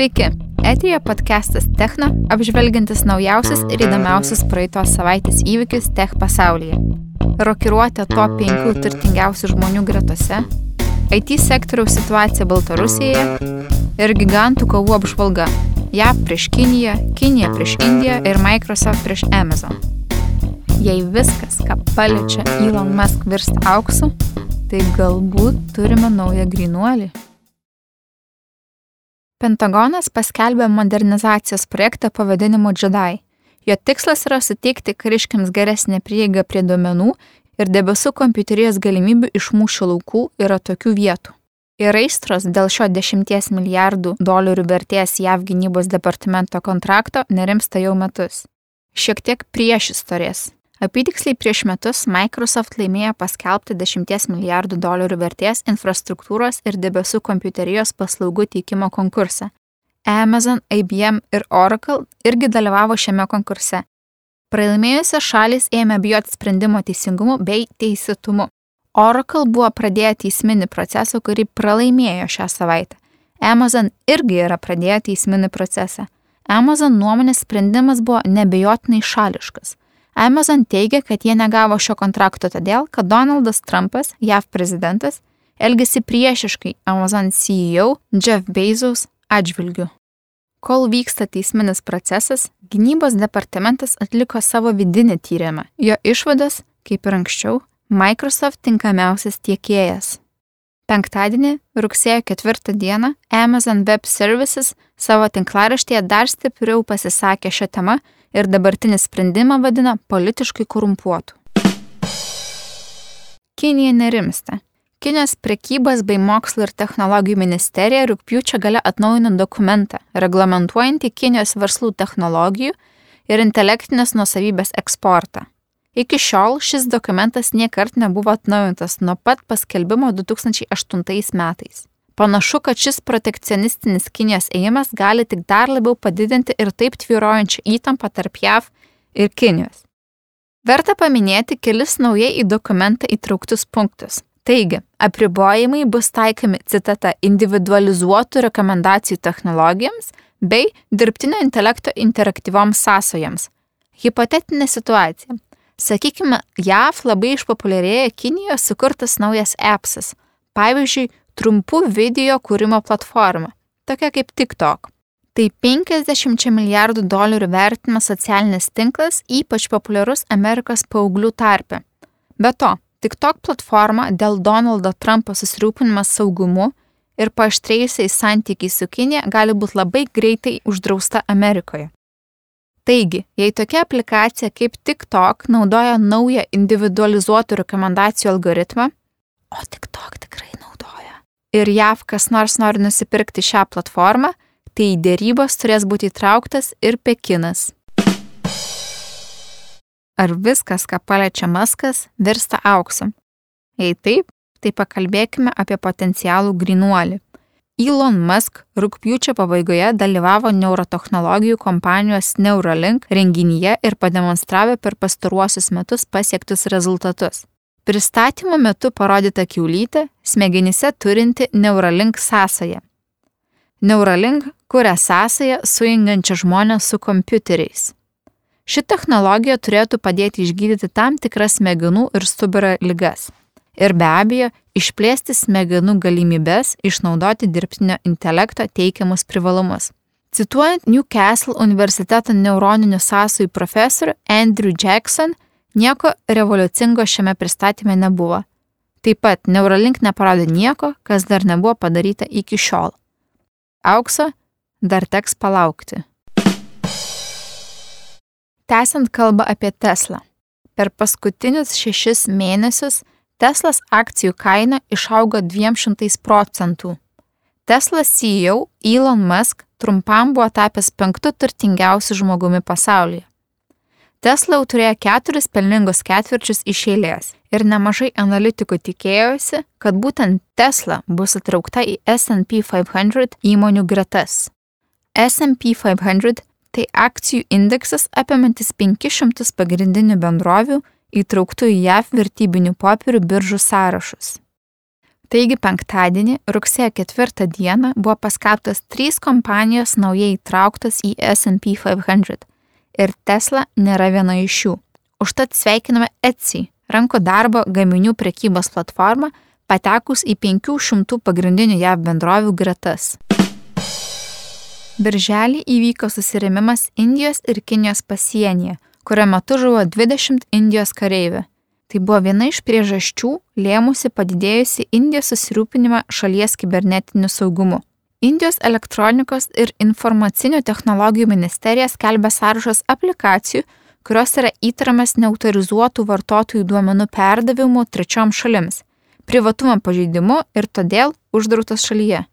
Sveiki, eterija podcastas Techno, apžvelgiantis naujausius ir įdomiausius praeitos savaitės įvykius tech pasaulyje. Rokiruotė top 5 turtingiausių žmonių gretose, IT sektoriaus situacija Baltarusijoje ir gigantų kovų apžvalga - JAV prieš Kiniją, Kinija prieš Indiją ir Microsoft prieš Amazon. Jei viskas, ką paliečia Elon Musk virsta auksu, tai galbūt turime naują grinuolį. Pentagonas paskelbė modernizacijos projektą pavadinimu Jedi. Jo tikslas yra suteikti kariškiams geresnę prieigą prie duomenų ir debesų kompiuterijos galimybių iš mūšio laukų yra tokių vietų. Ir aistros dėl šio 10 milijardų dolerių vertės JAV gynybos departamento kontrakto nerimsta jau metus. Šiek tiek prieš istorijas. Apytiksliai prieš metus Microsoft laimėjo paskelbti 10 milijardų dolerių vertės infrastruktūros ir debesų kompiuterijos paslaugų teikimo konkursą. Amazon, IBM ir Oracle irgi dalyvavo šiame konkurse. Pralaimėjusios šalis ėmė bijoti sprendimo teisingumu bei teisėtumu. Oracle buvo pradėję teisminį procesą, kurį pralaimėjo šią savaitę. Amazon irgi yra pradėję teisminį procesą. Amazon nuomonės sprendimas buvo nebejotinai šališkas. Amazon teigia, kad jie negavo šio kontrakto todėl, kad Donaldas Trumpas, JAV prezidentas, elgėsi priešiškai Amazon CEO Jeff Bezos atžvilgiu. Kol vyksta teisminis procesas, gynybos departamentas atliko savo vidinį tyrimą. Jo išvadas, kaip ir anksčiau, Microsoft tinkamiausias tiekėjas. Penktadienį, rugsėjo 4 dieną, Amazon Web Services savo tinklaraštėje dar stipriau pasisakė šią temą ir dabartinį sprendimą vadina politiškai korumpuotu. Kinija nerimsta. Kinijos prekybos bei mokslo ir technologijų ministerija rūpjūčio gale atnaujino dokumentą, reglamentuojantį Kinijos verslų technologijų ir intelektinės nusavybės eksportą. Iki šiol šis dokumentas niekart nebuvo atnaujintas nuo pat paskelbimo 2008 metais. Panašu, kad šis protekcionistinis Kinijos ėjimas gali tik dar labiau padidinti ir taip tvyrojančią įtampą tarp JAV ir Kinijos. Verta paminėti kelis naujai į dokumentą įtrauktus punktus. Taigi, apribojimai bus taikomi, citata, individualizuotų rekomendacijų technologijoms bei dirbtinio intelekto interaktyvioms sąsojoms. Hipotetinė situacija. Sakykime, JAV labai išpopuliarėja Kinijoje sukurtas naujas appsas. Pavyzdžiui, trumpų video kūrimo platforma, tokia kaip TikTok. Tai 50 milijardų dolerių vertinamas socialinis tinklas, ypač populiarus Amerikos paauglių tarpe. Be to, TikTok platforma dėl Donaldo Trumpo susirūpinimas saugumu ir paaštrėjusiais santykiais su Kinė gali būti labai greitai uždrausta Amerikoje. Taigi, jei tokia aplikacija kaip TikTok naudoja naują individualizuotų rekomendacijų algoritmą, o TikTok tikrai ir JAV kas nors nori nusipirkti šią platformą, tai į dėrybas turės būti įtrauktas ir Pekinas. Ar viskas, ką paliečia Maskas, virsta auksu? Jei taip, tai pakalbėkime apie potencialų grinuolį. Elon Musk rūpjūčio pabaigoje dalyvavo neurotehnologijų kompanijos Neuralink renginyje ir pademonstravo per pastaruosius metus pasiektus rezultatus. Pristatymo metu parodyta kiaulytė, smegenyse turinti Neuralink sąsają. Neuralink kuria sąsają sujungiančią žmonės su kompiuteriais. Ši technologija turėtų padėti išgydyti tam tikras smegenų ir stuburo ligas. Ir be abejo, išplėsti smegenų galimybės išnaudoti dirbtinio intelekto teikiamus privalumus. Cituojant Newcastle universiteto neuroninių sąsajų profesorių Andrew Jackson, Nieko revoliucingo šiame pristatyme nebuvo. Taip pat Neuralink neparodė nieko, kas dar nebuvo padaryta iki šiol. Aukso dar teks palaukti. Tęsiant kalbą apie Teslą. Per paskutinius šešis mėnesius Teslas akcijų kaina išaugo 200 procentų. Tesla CEO Elon Musk trumpam buvo tapęs penktų turtingiausių žmogumi pasaulyje. Tesla jau turėjo keturis pelningus ketvirčius iš eilės ir nemažai analitikų tikėjosi, kad būtent Tesla bus įtraukta į SP 500 įmonių gretas. SP 500 tai akcijų indeksas apimantis 500 pagrindinių bendrovių įtrauktų į JAV vertybinių popierių biržų sąrašus. Taigi penktadienį, rugsėjo 4 dieną, buvo paskelbtas trys kompanijos naujai įtrauktas į SP 500 ir Tesla nėra viena iš jų. Užtat sveikiname Etsy, rankų darbo gaminių prekybos platformą, patekus į 500 pagrindinių JAV bendrovių gretas. Birželį įvyko susirėmimas Indijos ir Kinijos pasienyje, kurio metu žuvo 20 Indijos kareivių. Tai buvo viena iš priežasčių lėmusi padidėjusi Indijos susirūpinimą šalies kibernetiniu saugumu. Indijos elektronikos ir informacinių technologijų ministerija skelbia sąrašas aplikacijų, kurios yra įtariamas neautorizuotų vartotojų duomenų perdavimu trečiom šalims, privatumo pažeidimu ir todėl uždrautas šalyje.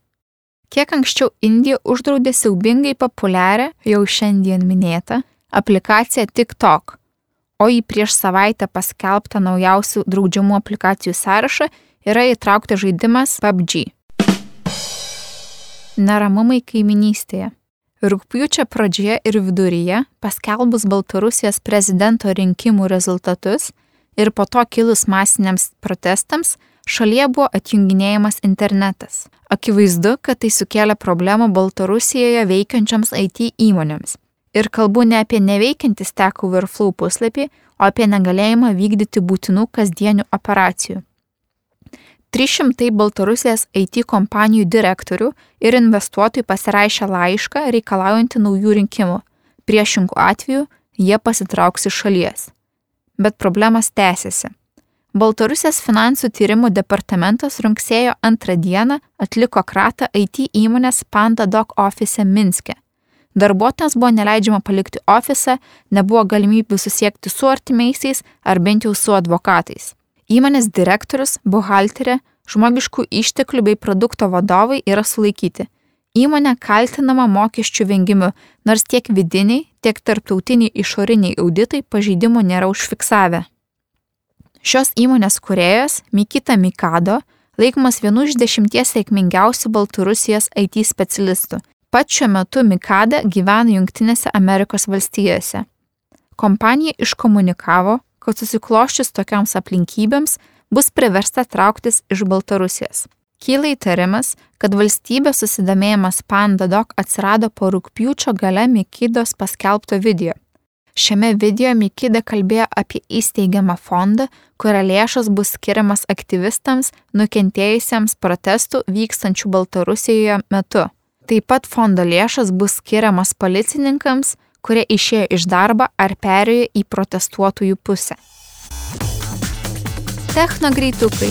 Kiek anksčiau Indija uždraudė siaubingai populiarią, jau šiandien minėtą, aplikaciją TikTok, o į prieš savaitę paskelbtą naujausių draudžiamų aplikacijų sąrašą yra įtrauktas žaidimas PUBG. Neramumai kaiminystėje. Rūpjūčio pradžioje ir viduryje, paskelbus Baltarusijos prezidento rinkimų rezultatus ir po to kilus masiniams protestams, šalyje buvo atjunginėjamas internetas. Akivaizdu, kad tai sukėlė problemą Baltarusijoje veikiančiams IT įmonėms. Ir kalbu ne apie neveikiantį Stack Overflow puslapį, o apie negalėjimą vykdyti būtinų kasdienių operacijų. 300 Baltarusijos IT kompanijų direktorių ir investuotojų pasirašė laišką reikalaujantį naujų rinkimų. Priešingų atveju jie pasitrauks iš šalies. Bet problemas tęsiasi. Baltarusijos finansų tyrimų departamentas rugsėjo antrą dieną atliko kratą IT įmonės PandaDoc ofise Minske. Darbuotojams buvo neleidžiama palikti ofisą, nebuvo galimybių susiekti su artimaisiais ar bent jau su advokatais. Įmonės direktorius, buhalterė, žmogiškų išteklių bei produkto vadovai yra sulaikyti. Įmonė kaltinama mokesčių vengimu, nors tiek vidiniai, tiek tarptautiniai išoriniai auditai pažeidimų nėra užfiksavę. Šios įmonės kuriejas Mikita Mikado laikomas vienu iš dešimties sėkmingiausių Baltarusijos IT specialistų. Pat šiuo metu Mikada gyvena Junktinėse Amerikos valstijose. Kompanija iškomunikavo, kad susikloščius tokiams aplinkybėms bus priversta trauktis iš Baltarusijos. Kyla įtarimas, kad valstybės susidomėjimas PandaDoc atsirado po rūpjūčio gale Mikidos paskelbto video – Šiame video Mikida kalbėjo apie įsteigiamą fondą, kurio lėšos bus skiriamas aktyvistams nukentėjusiems protestų vykstančių Baltarusijoje metu. Taip pat fondo lėšos bus skiriamas policininkams, kurie išėjo iš darbo ar perėjo į protestuotojų pusę. Technogreitukai.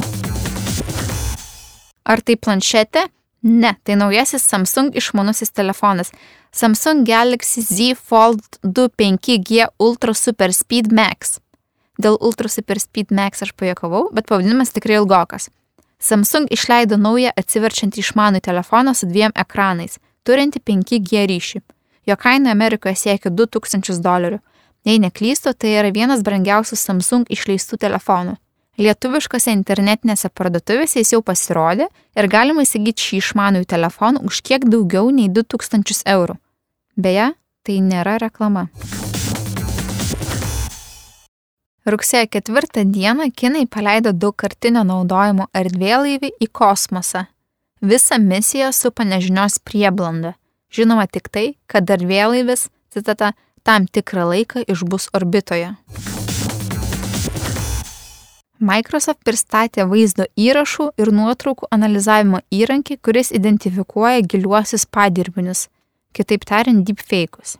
Ar tai planšetė? Ne, tai naujasis Samsung išmanusis telefonas. Samsung Galaxy Z Fold 2 5G Ultra Super Speed Max. Dėl Ultra Super Speed Max aš pajokavau, bet pavadinimas tikrai ilgokas. Samsung išleido naują atsiverčiantį išmanų telefoną su dviem ekranais, turinti 5G ryšį. Jo kaina Amerikoje siekia 2000 dolerių. Jei neklystu, tai yra vienas brangiausių Samsung išleistų telefonų. Lietuviškose internetinėse parduotuvėse jis jau pasirodė ir galima įsigyti šį išmanųjį telefoną už kiek daugiau nei 2000 eurų. Beje, tai nėra reklama. Rugsėjo 4 dieną kinai paleido daugkartinio naudojimo erdvėlaivį į kosmosą. Visą misiją supa nežinios prieblanda. Žinoma tik tai, kad erdvėlaivis, citata, tam tikrą laiką išbus orbitoje. Microsoft pristatė vaizdo įrašų ir nuotraukų analizavimo įrankį, kuris identifikuoja giliuosius padirbinius, kitaip tariant, deepfake'us.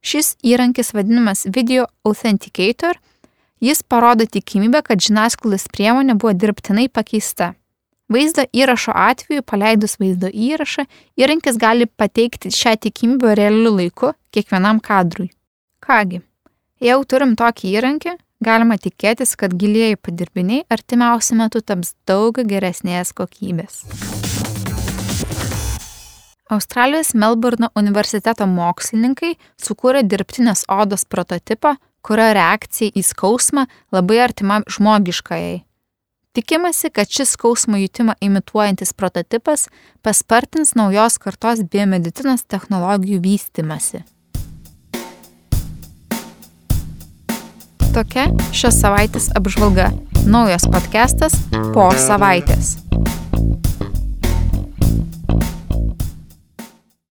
Šis įrankis vadinamas Video Authenticator, jis parodo tikimybę, kad žiniasklaidos priemonė buvo dirbtinai pakeista. Vaizdo įrašo atveju, paleidus vaizdo įrašą, įrankis gali pateikti šią tikimybę realiu laiku kiekvienam kadrui. Kągi, jau turim tokį įrankį, galima tikėtis, kad gilieji padirbiniai artimiausiu metu taps daug geresnės kokybės. Australijos Melburno universiteto mokslininkai sukūrė dirbtinės odos prototipą, kurio reakcija į skausmą labai artima žmogiškajai. Tikimasi, kad šis skausmo jutimą imituojantis prototipas paspartins naujos kartos biomedicinos technologijų vystimasi. Tokia šios savaitės apžvalga. Naujas podcastas po savaitės.